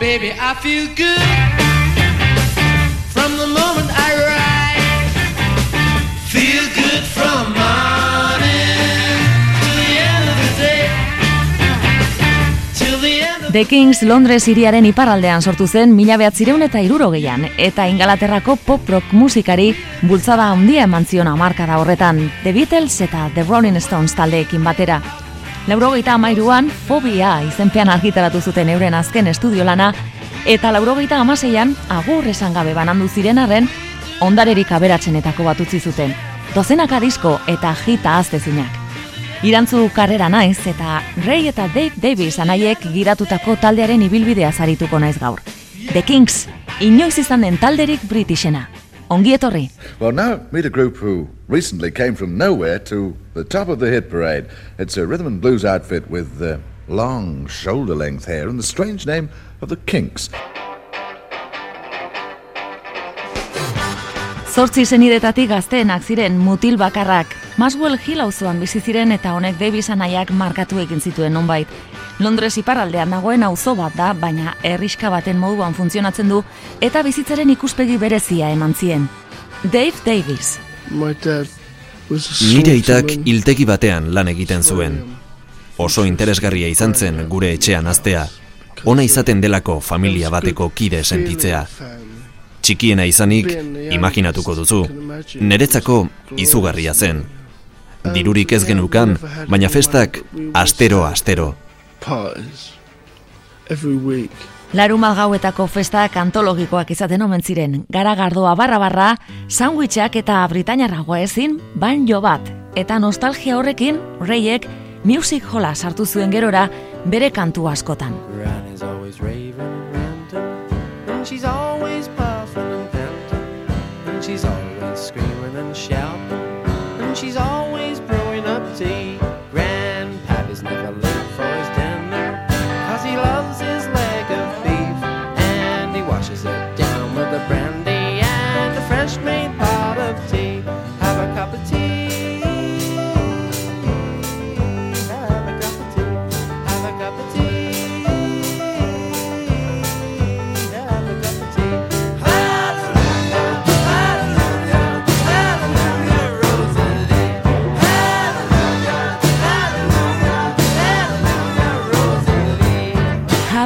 Baby, I feel good from the moment I ride. Feel good from morning to the end of the day. Till the end The Kings Londres iriaren iparraldean sortu zen mila behatzireun eta irurogeian, eta ingalaterrako pop rock musikari bultzada handia eman zion hamarkada horretan, The Beatles eta The Rolling Stones taldeekin batera. Laurogeita amairuan, Fobia izenpean argitaratu zuten euren azken estudiolana, eta laurogeita amaseian, agur esan gabe banandu ziren arren, ondarerik aberatsenetako bat utzi zuten. Dozenaka disko eta jita aztezinak. Irantzu karrera naiz eta Ray eta Dave Davis anaiek giratutako taldearen ibilbidea zarituko naiz gaur. The Kings, inoiz izan den talderik Britishena. Ongi etorri. Well, now meet a group who recently came from nowhere to the top of the hit parade. It's a rhythm and blues outfit with uh, long shoulder length hair and the strange name of the Kinks. Zortzi senidetatik gazteenak ziren mutil bakarrak. Maswell Hill auzoan bizi ziren eta honek Davis anaiak markatu egin zituen nonbait. Londres iparraldean dagoen auzo bat da, baina herriska baten moduan funtzionatzen du eta bizitzaren ikuspegi berezia eman zien. Dave Davis. Nire aitak sorcerer. hiltegi batean lan egiten zuen. Oso interesgarria izan zen gure etxean aztea. Ona izaten delako familia bateko kide sentitzea. Txikiena izanik, imaginatuko duzu. Neretzako izugarria zen. Dirurik ez genukan, baina festak astero Parties. Every week. Laruma gauetako festak antologikoak izaten omen ziren. Garagardoa barra-barra, sandwichak eta britainarragoa ezin, banjo bat. Eta nostalgia horrekin, Rayek music hola sartu zuen gerora bere kantu askotan.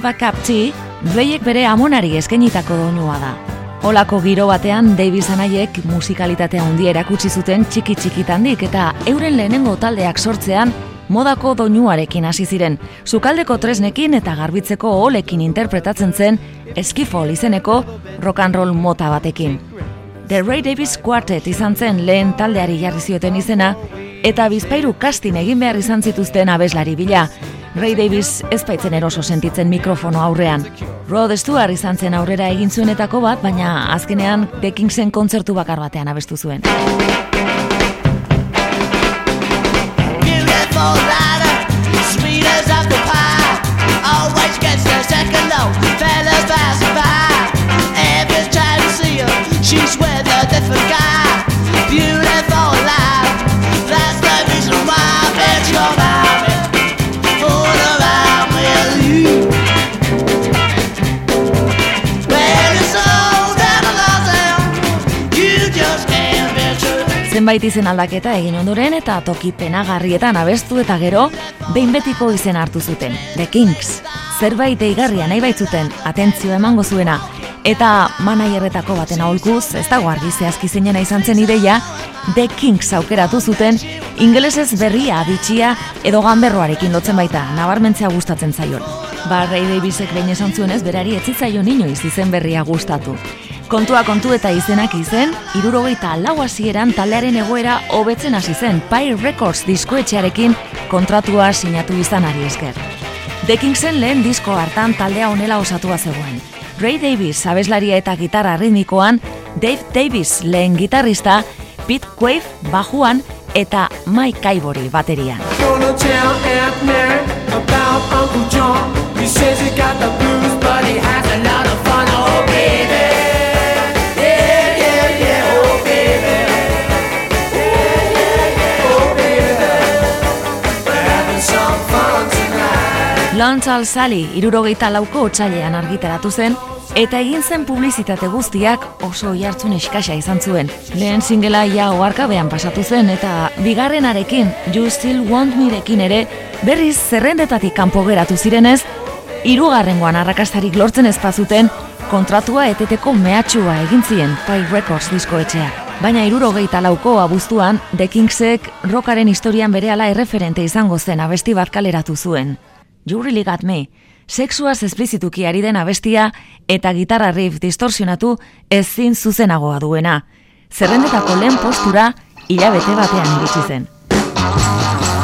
Tea, Rayek bere amonari eskenitako doinua da. Olako giro batean Davis anaiek musikalitatea handia erakutsi zuten txiki txikitandik eta euren lehenengo taldeak sortzean modako doinuarekin hasi ziren. Sukaldeko tresnekin eta garbitzeko olekin interpretatzen zen Eskifol izeneko rock and roll mota batekin. The Ray Davis Quartet izan zen lehen taldeari jarri zioten izena, eta bizpairu casting egin behar izan zituzten abeslari bila. Ray Davis ez baitzen eroso sentitzen mikrofono aurrean. Rod Stewart izan zen aurrera egin zuenetako bat, baina azkenean The Kingsen kontzertu bakar batean abestu zuen. Zenbait izen aldaketa egin ondoren eta toki penagarrietan abestu eta gero, behin betiko izen hartu zuten, The Kings. Zerbait eigarria nahi baitzuten, atentzio emango zuena, eta manaierretako baten aholkuz, ez dago argi zehazki zeinena izan zen ideia, The Kings aukeratu zuten, ingelesez berria, bitxia edo ganberroarekin lotzen baita, nabarmentzea gustatzen zaion. Ba, Ray Davisek behin esan zuenez, berari etzitzaion inoiz izen berria gustatu. Kontua kontu eta izenak izen, irurogeita lau hasieran taldearen egoera hobetzen hasi zen Pie Records diskoetxearekin kontratua sinatu izanari esker. The Kingsen lehen disko hartan taldea honela osatua zegoen. Ray Davis abeslaria eta gitarra ritmikoan, Dave Davis lehen gitarrista, Pete Quaife bajuan eta Mike Ivory baterian. He says he got the blues, but he has a lot of fun. Lontzal Sally irurogeita lauko otxailean argitaratu zen, eta egin zen publizitate guztiak oso jartzun eskasa izan zuen. Lehen singela ia oarkabean pasatu zen, eta bigarrenarekin, You Still Want Merekin ere, berriz zerrendetatik kanpo geratu zirenez, irugarrengoan arrakastarik lortzen ezpazuten, kontratua eteteko mehatxua egin zien Pai Records diskoetxea. Baina irurogeita lauko abuztuan, The Kingsek rockaren historian berehala erreferente izango zen abesti bat kaleratu zuen. You Really Got Me, sexuaz esplizituki ari den abestia eta gitarra riff distorsionatu ezin zuzenagoa duena. Zerrendetako lehen postura hilabete batean iritsi zen.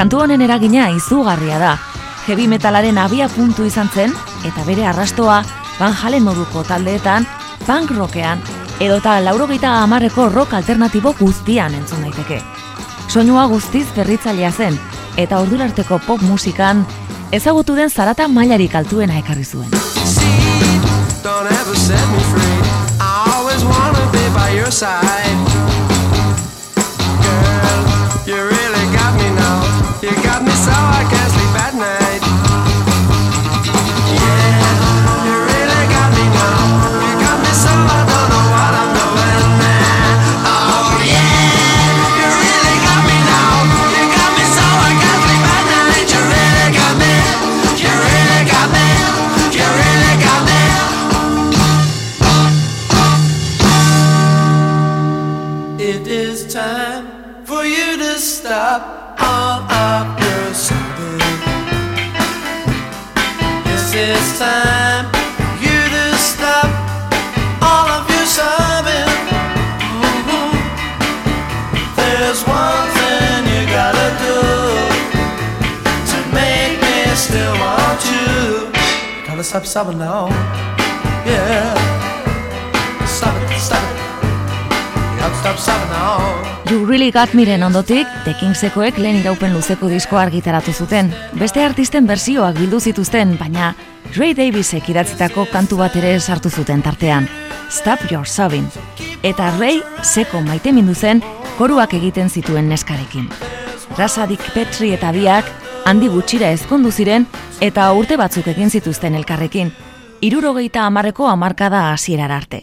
Kantu honen eragina izugarria da. Heavy metalaren abia puntu izan zen, eta bere arrastoa Van Halen moduko taldeetan, punk rockean, edota laurogeita amarreko rock alternatibo guztian entzun daiteke. Soinua guztiz berritzailea zen, eta ordularteko pop musikan ezagutu den zarata mailarik altuena ekarri zuen. Stop sobbing now. Yeah. Stop it, stop it. You stop Really Got Miren ondotik, The Kingsekoek lehen iraupen luzeko disko argitaratu zuten. Beste artisten bersioak bildu zituzten, baina Ray Davisek idatzitako kantu bat ere sartu zuten tartean. Stop Your Sobbing. Eta Ray seko maite zen koruak egiten zituen neskarekin. Rasadik Petri eta biak handi gutxira ezkondu ziren eta urte batzuk egin zituzten elkarrekin, irurogeita amarreko amarkada hasierar arte.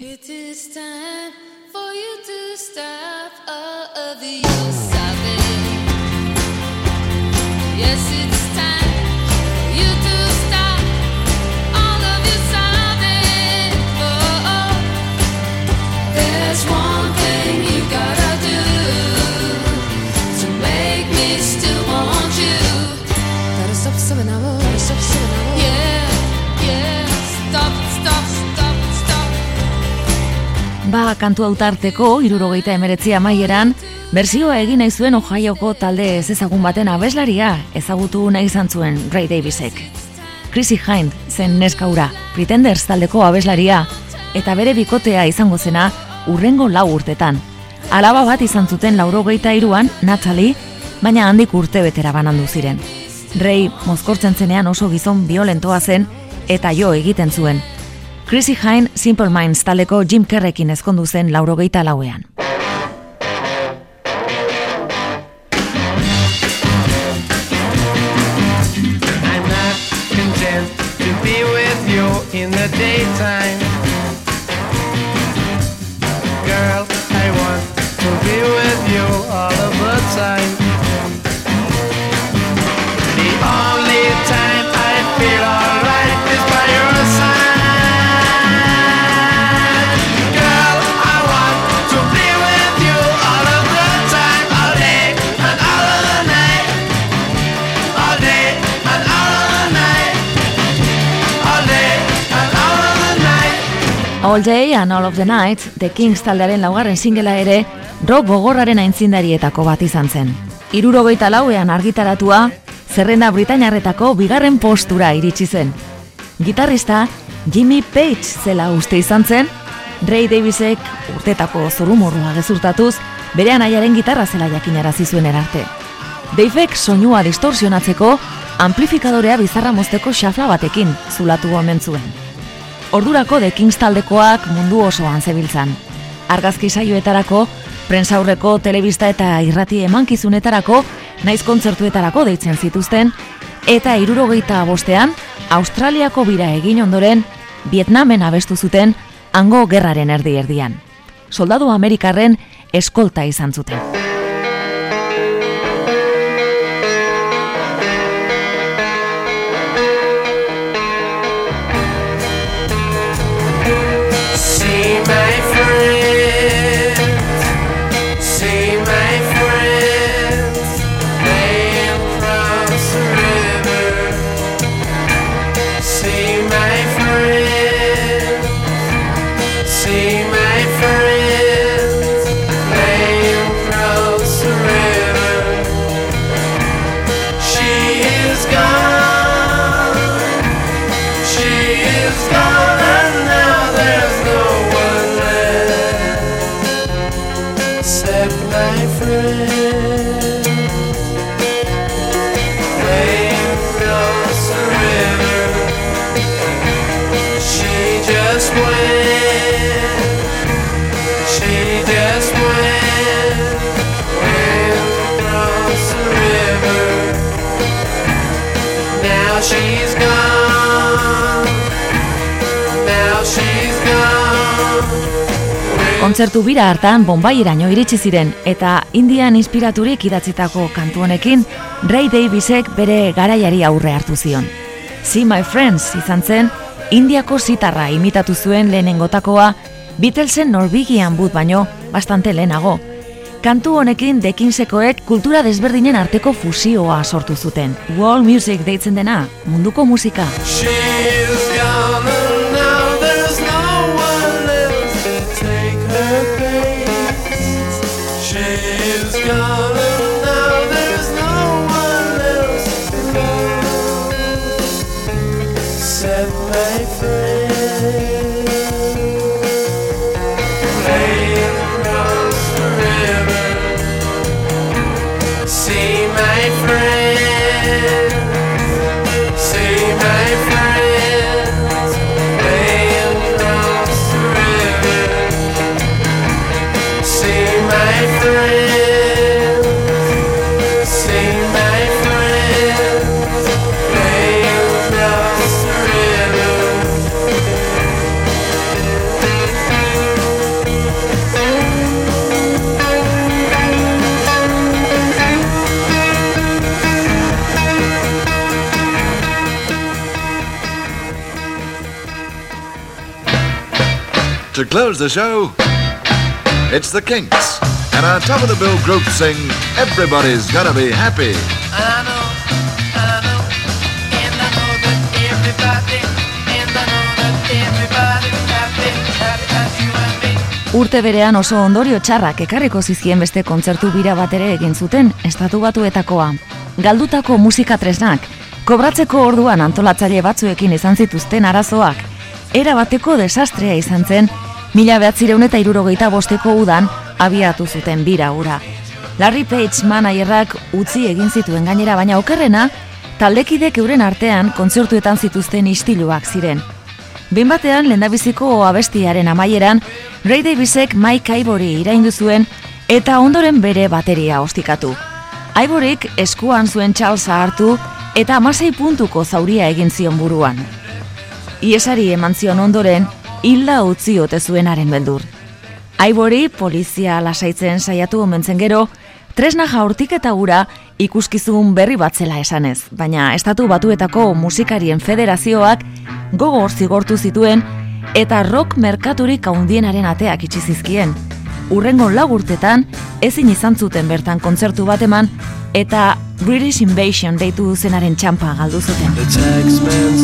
Ba, kantu autarteko, irurogeita emeretzi amaieran, berzioa egin nahi zuen Ohioko talde ez ezagun baten abeslaria ezagutu nahi izan zuen Ray Davisek. Chrissy Hind zen neskaura, Pretenders taldeko abeslaria, eta bere bikotea izango zena urrengo lau urtetan. Alaba bat izan zuten laurogeita iruan, Natalie, baina handik urte betera banandu ziren. Ray mozkortzen zenean oso gizon violentoa zen, eta jo egiten zuen, Chrissy Hine Simple Minds taleko Jim Kerrekin ezkondu zen laurogeita lauean. All Day and All of the Night, The Kings taldearen laugarren singela ere, rock gogorraren aintzindarietako bat izan zen. Irurogeita lauean argitaratua, zerrenda Britainarretako bigarren postura iritsi zen. Gitarrista, Jimmy Page zela uste izan zen, Ray Davisek urtetako zurumurrua gezurtatuz, bere anaiaren gitarra zela jakinarazi zuen erarte. Davek soinua distorsionatzeko, amplifikadorea bizarra mozteko xafla batekin zulatu omen zuen. Ordurako The Kings taldekoak mundu osoan zebiltzan. Argazki saioetarako, prensaurreko, telebista eta irrati emankizunetarako, naiz kontzertuetarako deitzen zituzten, eta irurogeita bostean, Australiako bira egin ondoren, Vietnamen abestu zuten, hango gerraren erdi erdian. Soldadu Amerikarren eskolta izan zuten. Kontzertu bira hartan Bombairaino iritsi ziren eta Indian inspiraturik idatzitako kantu honekin Ray Davisek bere garaiari aurre hartu zion. See My Friends izan zen Indiako zitarra imitatu zuen lehenengotakoa Beatlesen Norwegian but baino bastante lehenago. Kantu honekin dekinsekoek kultura desberdinen arteko fusioa sortu zuten. World Music deitzen dena, munduko musika. She's my friend. To close the show, it's the Kinks. And our top of the bill group sing Everybody's Gonna Be Happy. I know, I know, and I know that everybody, and I know that everybody's happy, happy as you and me. Urte berean oso ondorio txarrak ekarriko zizkien beste kontzertu bira bat ere egin zuten estatu batuetakoa. Galdutako musika tresnak, kobratzeko orduan antolatzaile batzuekin izan zituzten arazoak, era bateko desastrea izan zen, mila behatzireun eta irurogeita bosteko udan abiatu zuten bira ura. Larry Page managerrak utzi egin zituen gainera baina okerrena, taldekidek euren artean kontzertuetan zituzten istiluak ziren. Behin batean, lendabiziko abestiaren amaieran, Ray Davisek Mike Ivory iraindu zuen eta ondoren bere bateria ostikatu. Ivoryk eskuan zuen Charlesa hartu eta amasei puntuko zauria egin zion buruan. Iesari eman zion ondoren, hilda utzi ote zuenaren beldur. Ivory polizia lasaitzen saiatu omentzen gero, tresna jaurtik eta ura ikuskizun berri bat zela esanez, baina estatu batuetako musikarien federazioak gogor zigortu zituen eta rock merkaturik haundienaren ateak itxi zizkien. Urrengo lau urtetan ezin izan zuten bertan kontzertu bat eman eta British Invasion deitu zenaren txampa galdu zuten. The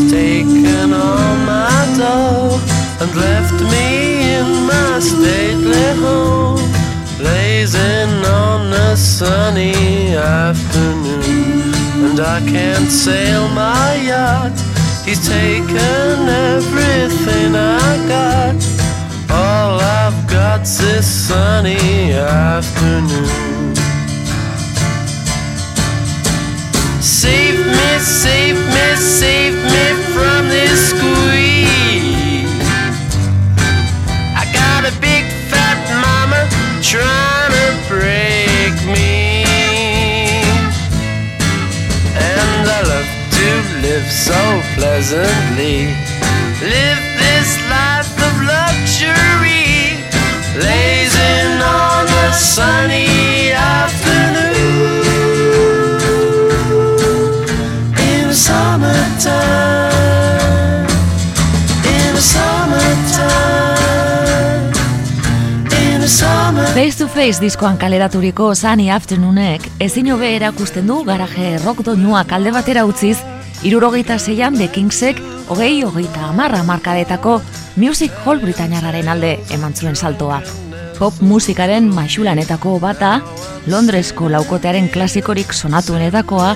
taken all my dough and left me in my stately home, blazing on a sunny afternoon. And I can't sail my yacht, he's taken everything I got. All I've got's this sunny afternoon. Save me, save me, save me from this squeeze. I got a big fat mama trying to break me. And I love to live so pleasantly. Live this life of luxury. Blazing on a sunny in the summertime, in the summer. Face to Face diskoan kaleraturiko Sunny Afternoonek ezin hobe erakusten du garaje rock doinua kalde batera utziz, irurogeita zeian The Kingsek hogei hogeita amarra markadetako Music Hall Britainarraren alde eman zuen saltoa. Pop musikaren maixulanetako bata, Londresko laukotearen klasikorik sonatuenetakoa,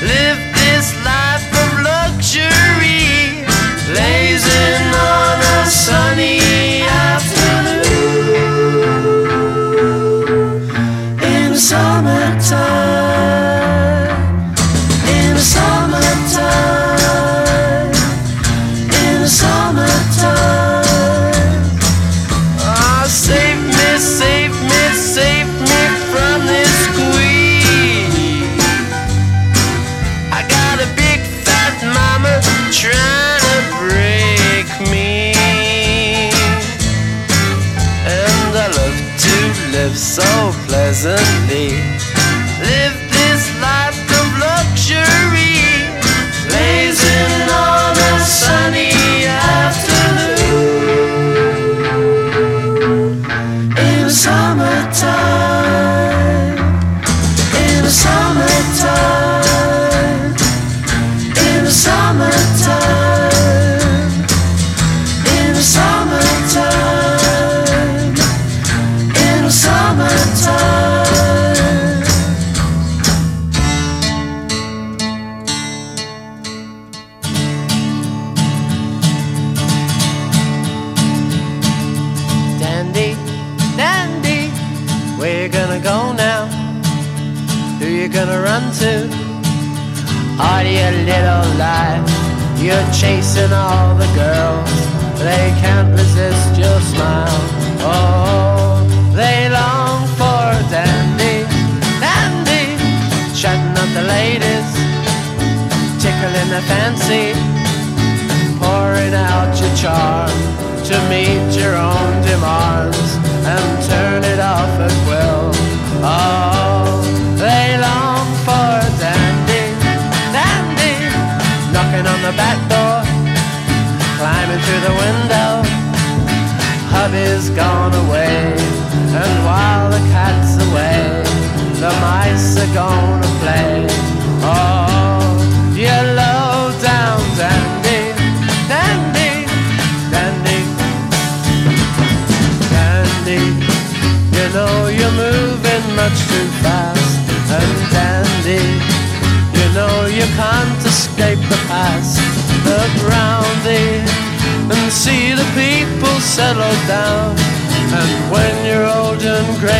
Live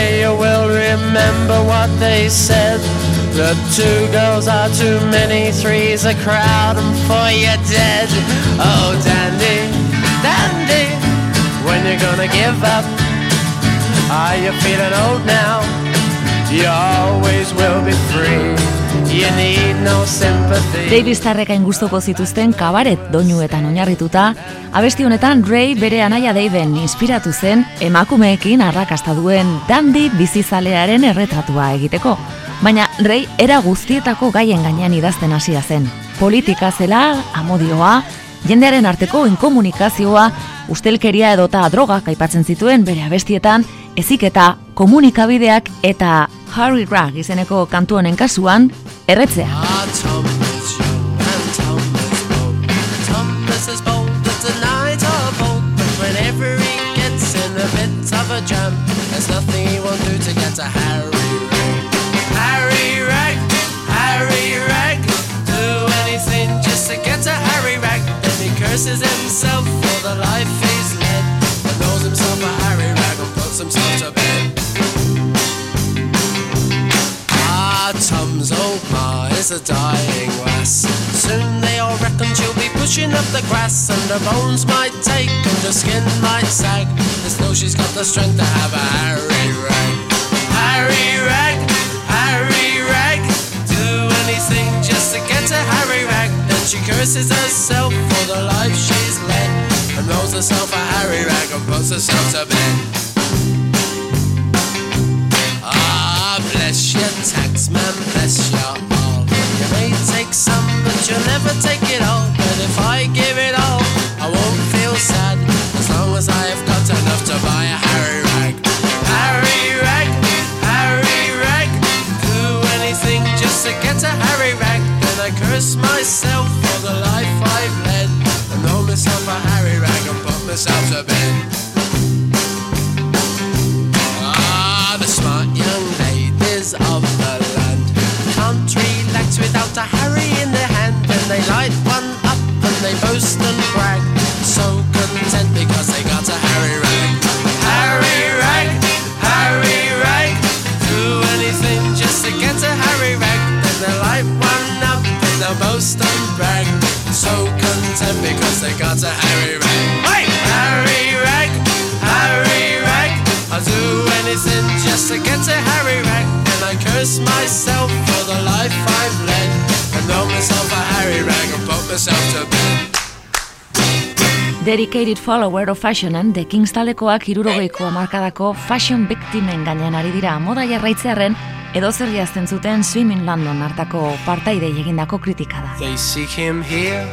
grey, you will remember what they said. The two girls are too many, three's a crowd, and four you're dead. Oh, dandy, dandy, when you're gonna give up? Are you feeling old now? You always will be free. Sympathy. Davis tarrekain gustuko zituzten kabaret doinuetan oinarrituta, abesti honetan Ray bere anaia Daven inspiratu zen emakumeekin arrakasta duen dandi bizizalearen erretratua egiteko. Baina Ray era guztietako gaien gainean idazten hasia zen. Politika zela, amodioa, jendearen arteko inkomunikazioa, ustelkeria edota drogak aipatzen zituen bere abestietan, eziketa, komunikabideak eta Harry Rag izeneko kantu honen kasuan, erretzea. Ah, Tom is young and Tom is bold. Tom is as bold as the night of old. But whenever he gets in a bit of a jam, there's nothing he won't do to get to Harry Rag. Harry Rag, Harry Rag, do anything just to get to Harry Rag. Then he curses himself for the life Old ma is a dying lass. Soon they all reckon she'll be pushing up the grass, and her bones might take and her skin might sag. As though she's got the strength to have a Harry rag. Harry rag, Harry rag. Do anything just to get to Harry rag. Then she curses herself for the life she's led, and rolls herself a Harry rag and puts herself to bed. Taxman, bless your oh. all. You may take some, but you'll never take it all. But if I give it all, I won't feel sad. As long as I have got enough to buy a Harry rag. Harry rag, Harry rag. Do anything just to get a Harry rag. Then I curse myself for the life I've led. And know myself a Harry rag and put myself to bed. A Harry in their hand. Then they light one up and they boast and brag, so content because they got a Harry rag. Harry rag, Harry rag, do anything just to get a Harry rag. Then they light one up and they'll boast and brag, so content because they got a Harry rag. Hey! Harry rag, Harry rag. I'll do anything just to get to Harry Rag And I curse myself for the life I've led And know myself a Harry Rag and put myself to bed Dedicated follower of fashionen, The Kings talekoak irurogeiko amarkadako fashion victimen gainean ari dira moda jarraitzearen edo zer jazten zuten Swimming London hartako partaidei egindako kritika da. They seek him here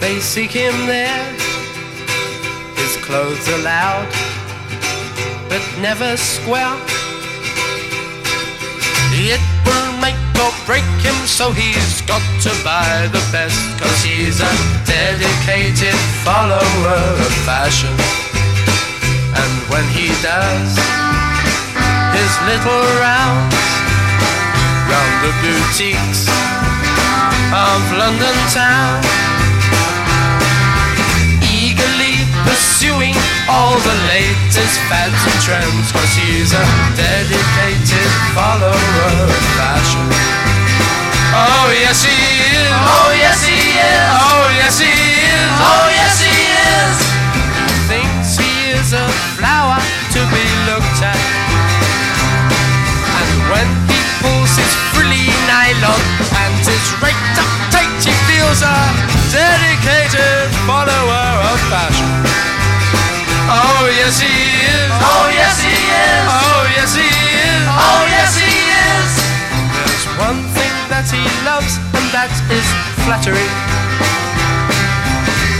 They seek him there. His clothes are loud But never square. It make or break him So he's got to buy the best Cause he's a dedicated follower of fashion. And when he does His little rounds Round the boutiques of London town pursuing all the latest fads and trends. Cause he's a dedicated follower of fashion. Oh yes he is. Oh yes he is. Oh yes he is. Oh yes he is. Thinks he is a flower to be looked at. And when he pulls his frilly nylon and his raked up tight, he feels a dedicated follower of fashion. Oh yes he is. Oh yes he is. Oh yes he is. Oh yes he is. There's one thing that he loves, and that is flattery.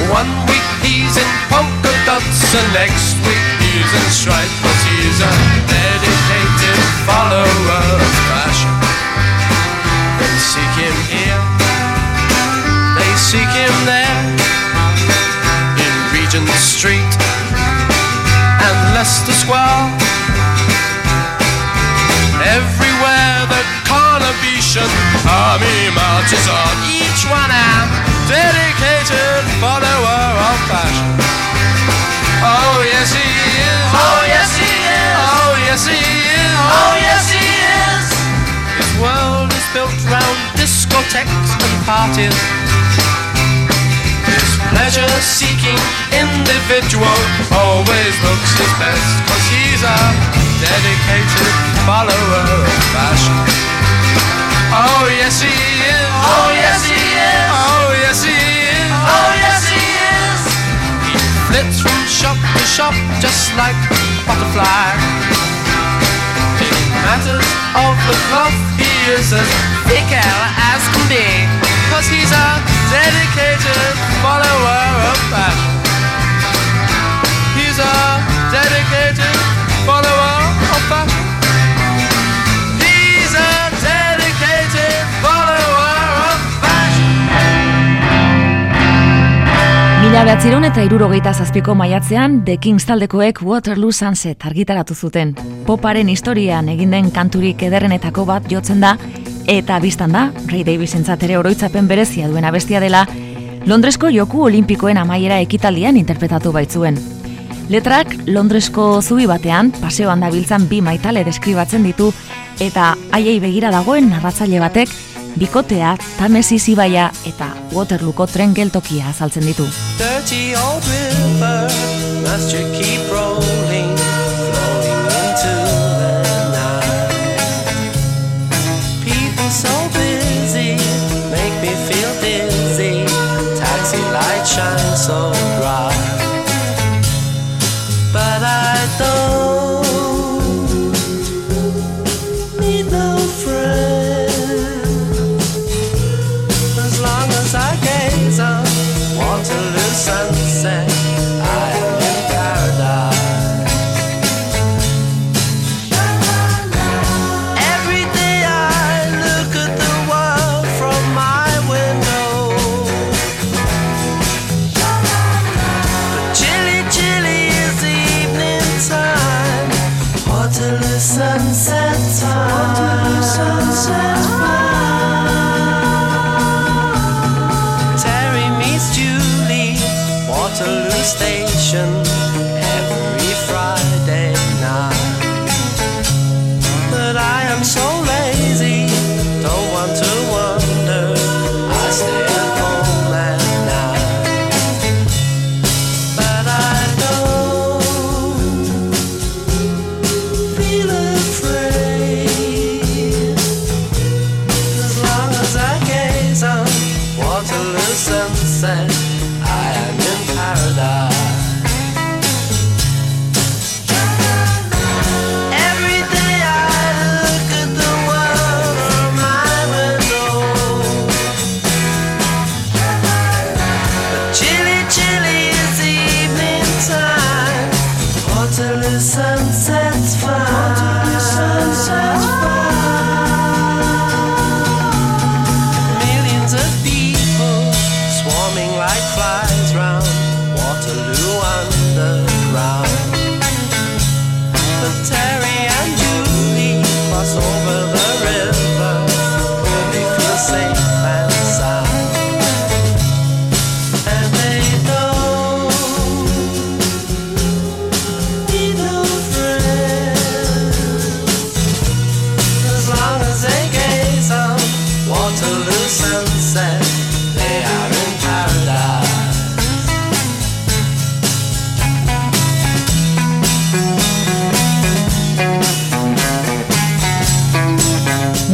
One week he's in polka dots and next week he's in stripes But he's a dedicated follower of fashion They seek him here, they seek him there In Regent Street and Leicester Square Everywhere the Carnabetian army marches on Each one a dedicated follower of fashion. Oh yes he is. Oh yes he is. Oh yes he is. Oh yes he is. His world is built round discotheques and parties His pleasure-seeking individual always looks his best Cause he's a dedicated follower of fashion. Oh yes he is. Oh yes he is. Oh yes he is. Oh yes he is. He flits from shop to shop just like a butterfly. In matters of the cloth, he is as fickle as can be. Cause he's a dedicated follower of fashion. He's a dedicated follower of fashion. He's a dedicated follower of fashion. Mila behatziron eta irurogeita zazpiko maiatzean The Kings taldekoek Waterloo Sunset argitaratu zuten. Poparen historian egin den kanturik ederrenetako bat jotzen da, eta biztan da, Ray Davis ere oroitzapen berezia duen abestia dela, Londresko joku olimpikoen amaiera ekitaldian interpretatu baitzuen. Letrak Londresko zubi batean, paseoan dabiltzan bi maitale deskribatzen ditu, eta haiei begira dagoen narratzaile batek, bikotea, Tamesi zibaia eta Waterlooko tren geltokia azaltzen ditu.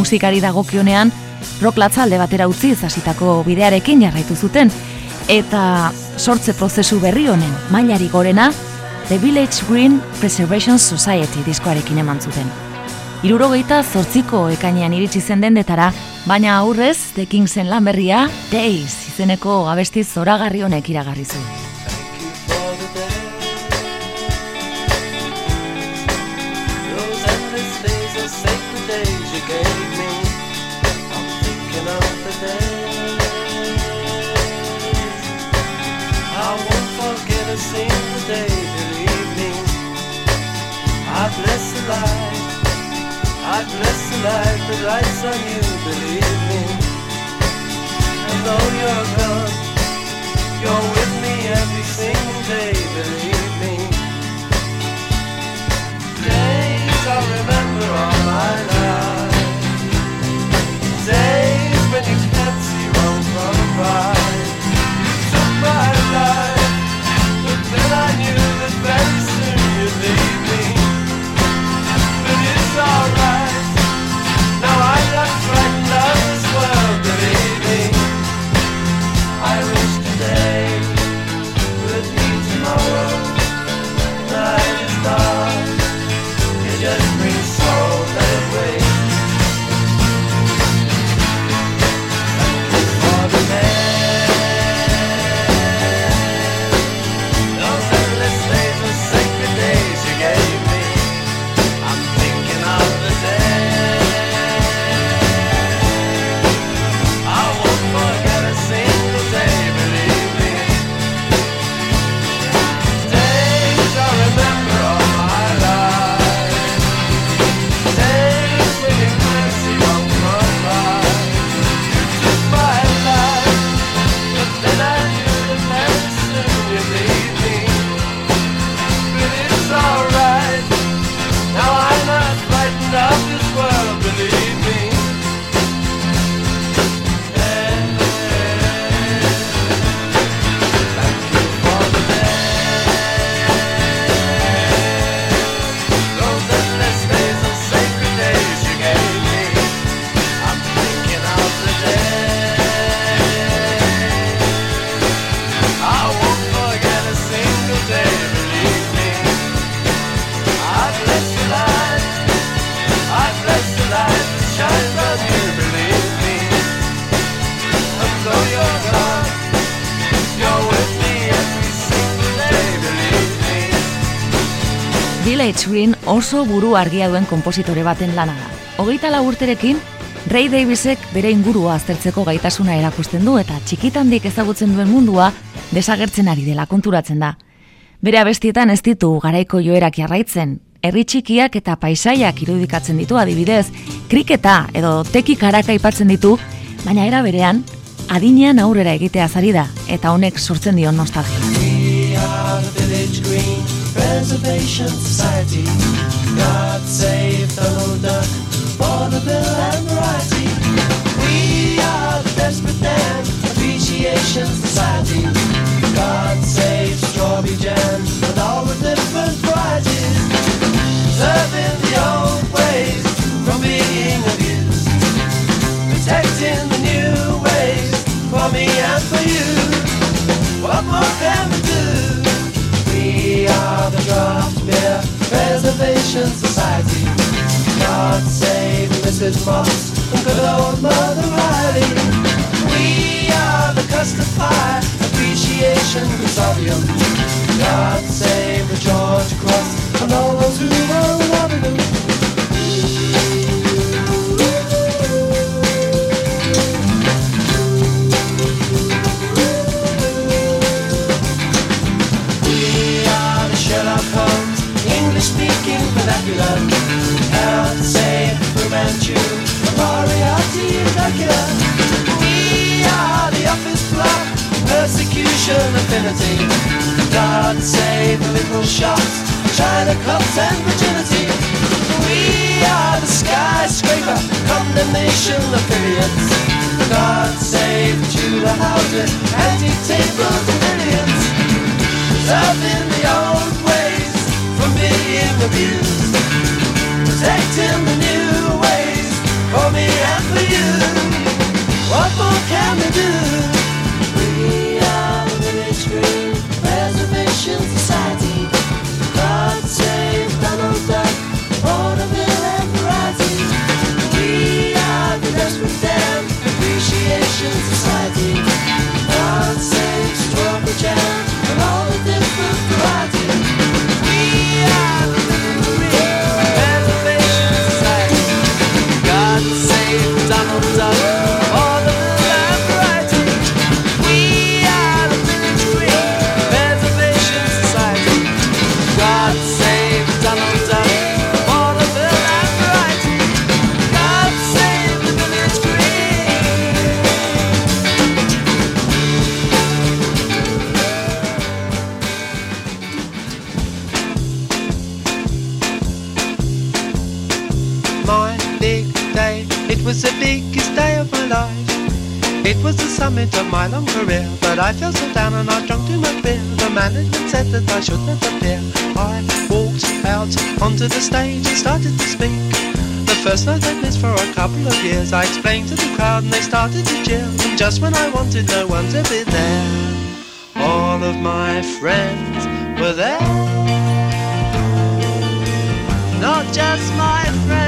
Musikari dagokionean rock latza alde batera utzi hasitako bidearekin jarraitu zuten eta sortze prozesu berri honen mailari gorena The Village Green Preservation Society diskoarekin eman zuten. Irurogeita zortziko ekainean iritsi zen dendetara, baina aurrez The Kingsen lan berria Days izeneko abesti zoragarri honek iragarri zu. Bless the light. I bless the light that lights on you, believe me. And though you're gone, you're with me every single day, believe me. Days I'll remember all my life. Village Green oso buru argia duen kompositore baten lana da. Hogeita urterekin, Ray Davisek bere ingurua aztertzeko gaitasuna erakusten du eta txikitandik ezagutzen duen mundua desagertzen ari dela konturatzen da. Bere abestietan ez ditu garaiko joerak jarraitzen, herri txikiak eta paisaiak irudikatzen ditu adibidez, kriketa edo teki karaka aipatzen ditu, baina era berean, adinean aurrera egitea zari da, eta honek sortzen dion nostalgia. Preservation Society. God save the duck Vaudeville and variety. We are the Desperate Dan Appreciation Society. God save strawberry jam And all the different varieties. Serving the old ways From being abused. Protecting the new ways For me and for you. What more can? We Draft Beer Preservation Society. God save Mrs. Moss and good old Mother Riley. We are the Custard Pie Appreciation Consortium. God save the George Cross and all those who are loving them. Vernacular. God save Fu Manchu, Moriarty and Dracula. We are the office block, persecution affinity. God save the little shots, China cups and virginity. We are the skyscraper, condemnation affiliates. God save Tudor houses, and billions. Serving the old from being abused. Protecting the new ways for me and for you. What more can we do? We are the Green Preservation Society. God save Donald Duck, and variety. We are the Appreciation Society. God save It was the biggest day of my life. It was the summit of my long career, but I felt so down and I drunk too much beer. The management said that I should not appear. I walked out onto the stage and started to speak. The first night I missed for a couple of years. I explained to the crowd and they started to cheer. And just when I wanted no one to be there, all of my friends were there. Not just my friends,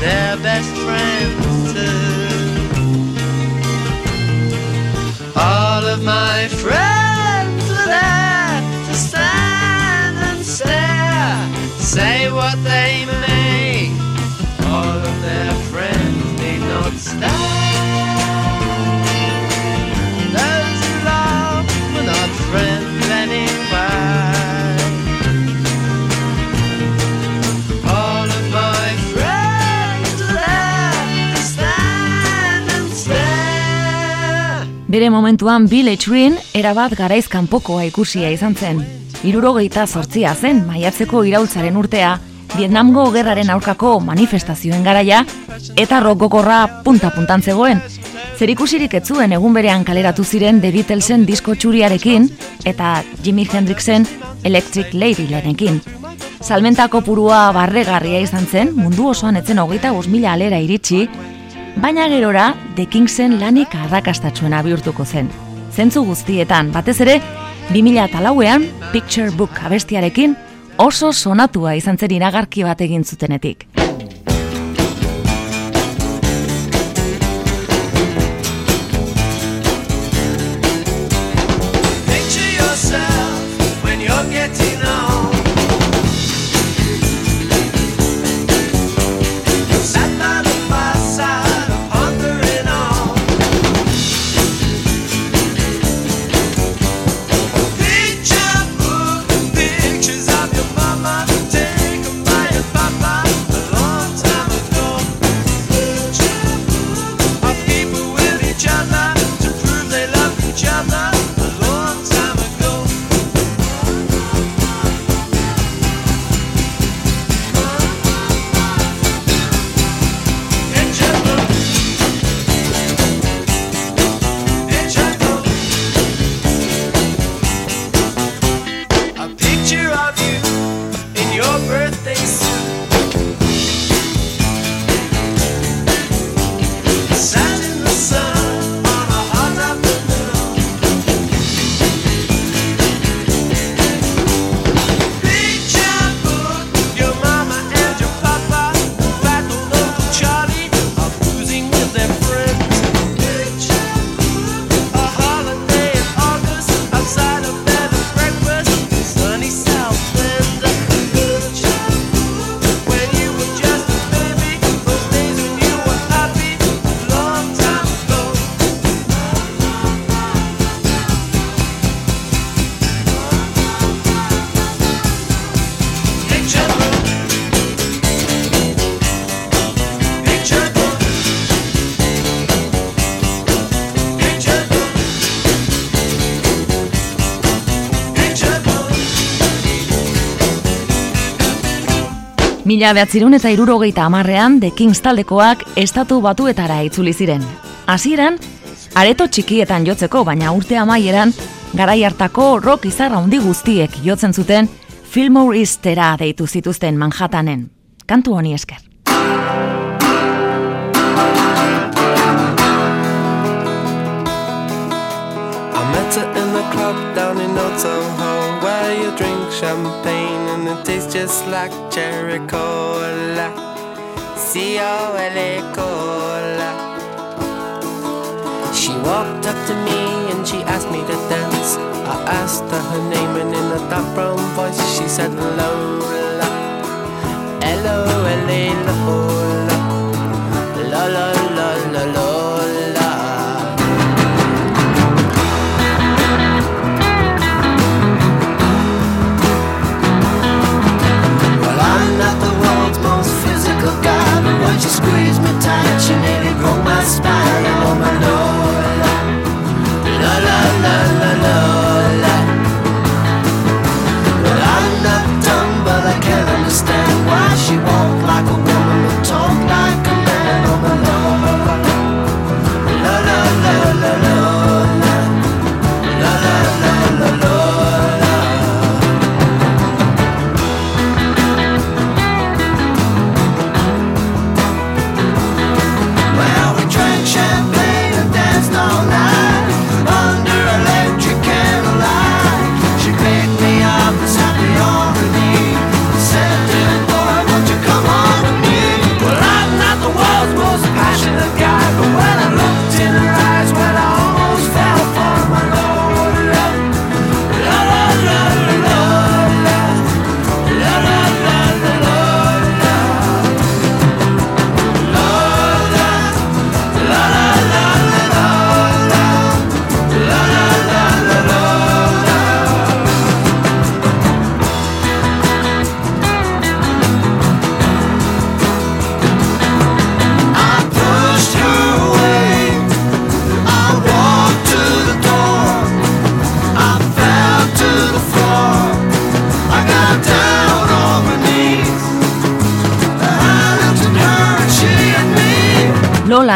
their best friends too. All of my friends were there to stand and stare, say what they may. All of their friends need not stand. Bere momentuan Village Green erabat garaiz kanpokoa ikusia izan zen. Hirurogeita zortzia zen maiatzeko iraultzaren urtea, Vietnamgo gerraren aurkako manifestazioen garaia eta rokokorra punta-puntan zegoen. Zer ikusirik ez zuen egun berean kaleratu ziren The Beatlesen disko txuriarekin eta Jimi Hendrixen Electric Ladylarekin. Salmentako purua barregarria izan zen, mundu osoan etzen hogeita mila alera iritsi, baina gerora The Kingsen lanik arrakastatsuena bihurtuko zen. Zentzu guztietan, batez ere, 2008an Picture Book abestiarekin oso sonatua izan zen iragarki bat egin zutenetik. Mila behatzirun eta irurogeita amarrean The Kings taldekoak estatu batuetara itzuli ziren. Hasieran, areto txikietan jotzeko, baina urte amaieran, garai hartako rock izarra handi guztiek jotzen zuten Fillmore Eastera deitu zituzten Manhattanen. Kantu honi esker. I met her in the club down in Old Soho Where you drink champagne it tastes just like cherry cola. C-O-L-A cola. She walked up to me and she asked me to dance. I asked her her name and in a dark brown voice she said Lola. L-O-L-A Lola La la la la guy, but when she squeezed me tight, she nearly broke my spine. Oh, my Lola,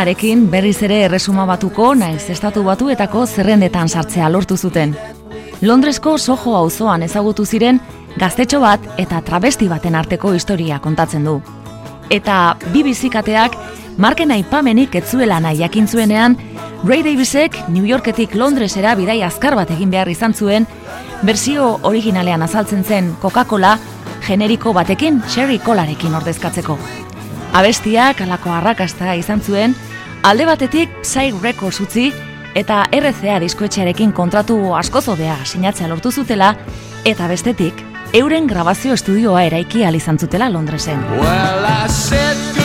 me. Lolarekin berriz ere erresuma batuko naiz estatu batuetako zerrendetan sartzea lortu zuten. Londresko Soho auzoan ezagutu ziren gaztetxo bat eta travesti baten arteko historia kontatzen du. Eta bi bizikateak marken aipamenik ez zuela nahi jakin zuenean, Ray Davisek New Yorketik Londresera bidai azkar bat egin behar izan zuen, berzio originalean azaltzen zen Coca-Cola generiko batekin Cherry Colarekin ordezkatzeko. Abestiak alako arrakasta izan zuen, alde batetik Psy Records utzi eta RCA diskoetxearekin kontratu askozobea sinatzea lortu zutela, eta bestetik, euren grabazio estudioa eraiki ahal izan zutela Londresen. Well,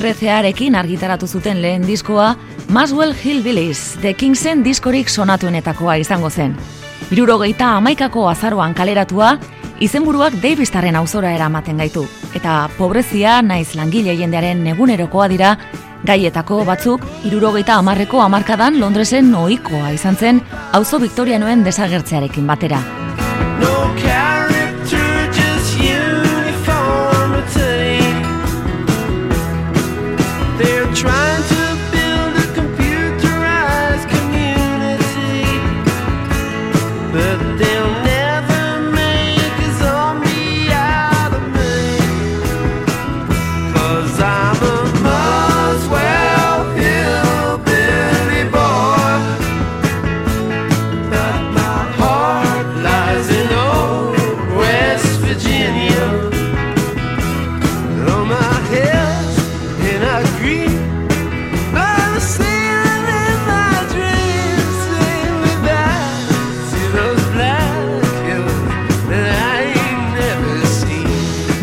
RCArekin argitaratu zuten lehen diskoa, Maswell Hillbillies, The Kingsen diskorik sonatuenetakoa izango zen. Irurogeita amaikako azaroan kaleratua, izenburuak Davistarren auzora eramaten gaitu. Eta pobrezia naiz langile jendearen egunerokoa dira Gaietako batzuk, irurogeita amarreko amarkadan Londresen ohikoa izan zen, auzo Viktorianoen desagertzearekin batera. No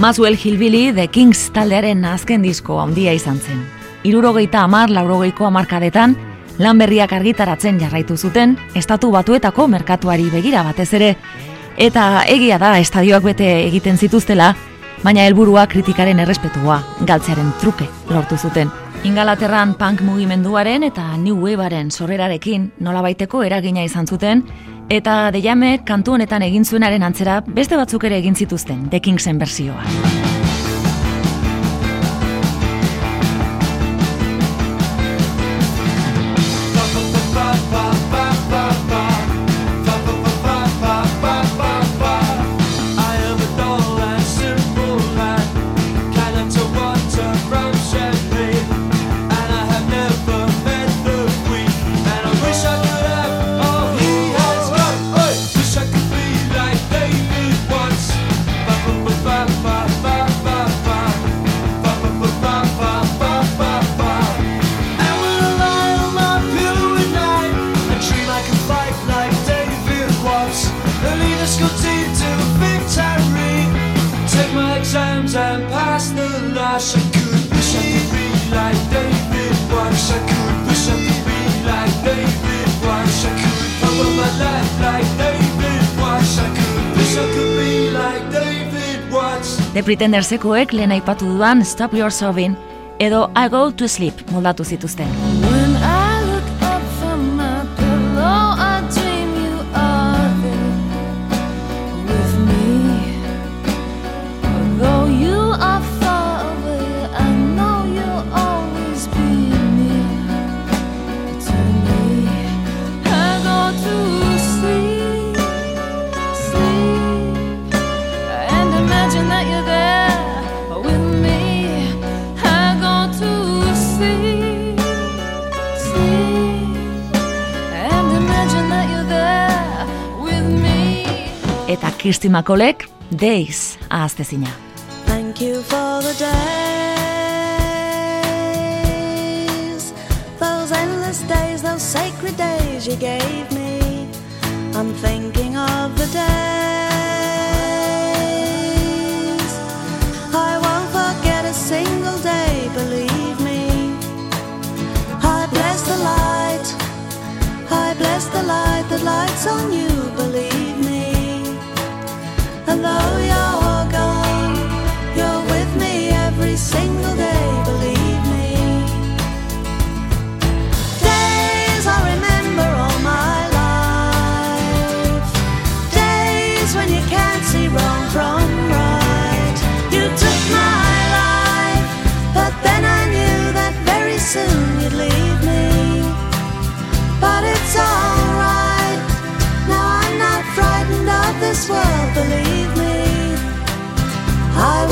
Maswell Hillbilly The Kings taldearen azken disko handia izan zen. Irurogeita amar laurogeiko amarkadetan, lan berriak argitaratzen jarraitu zuten, estatu batuetako merkatuari begira batez ere, eta egia da estadioak bete egiten zituztela, baina helburua kritikaren errespetua, galtzearen truke lortu zuten. Ingalaterran punk mugimenduaren eta New Wavearen sorrerarekin nolabaiteko eragina izan zuten, eta deiame kantu honetan egin zuenaren antzera beste batzuk ere egin zituzten The Kingsen bersioa. Pretendersekoek lehen aipatu dudan Stop Your Sobbing edo I Go to Sleep moldatu zituzten. Eta Kirsti Makolek Days ahaztezina. Thank you for the days, those endless days, those sacred days you gave me. I'm thinking of the days. I won't forget a single day, believe me. I bless the light, I bless the light that lights on you, this world, believe me. Days are a memory of my life. Days when you can't see wrong from right. You took my life but then i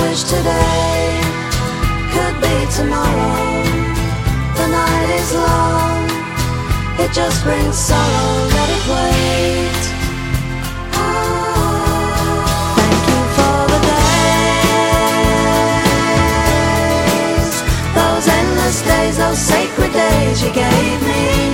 wish today could be tomorrow. The night is long, it just brings sorrow, let it wait. Ah, thank you for the days, those endless days, those sacred days you gave me.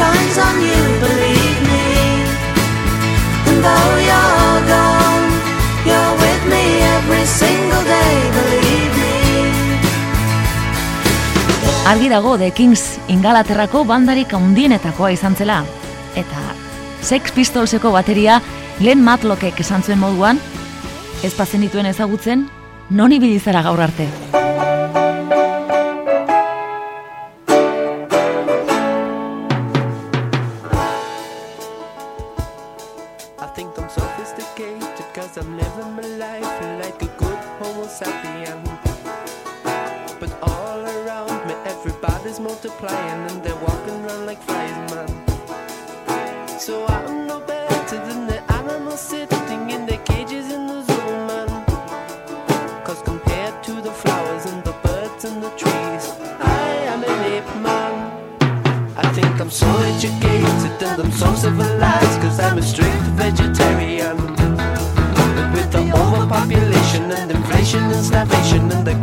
shines on you, believe me. And though you're gone, you're with me every single day, believe me. Argi dago The Kings Ingalaterrako bandarik handienetakoa izan zela eta Sex Pistolseko bateria Len Matlockek esan zuen moduan ez pazen dituen ezagutzen non ibili zara gaur arte. starvation and the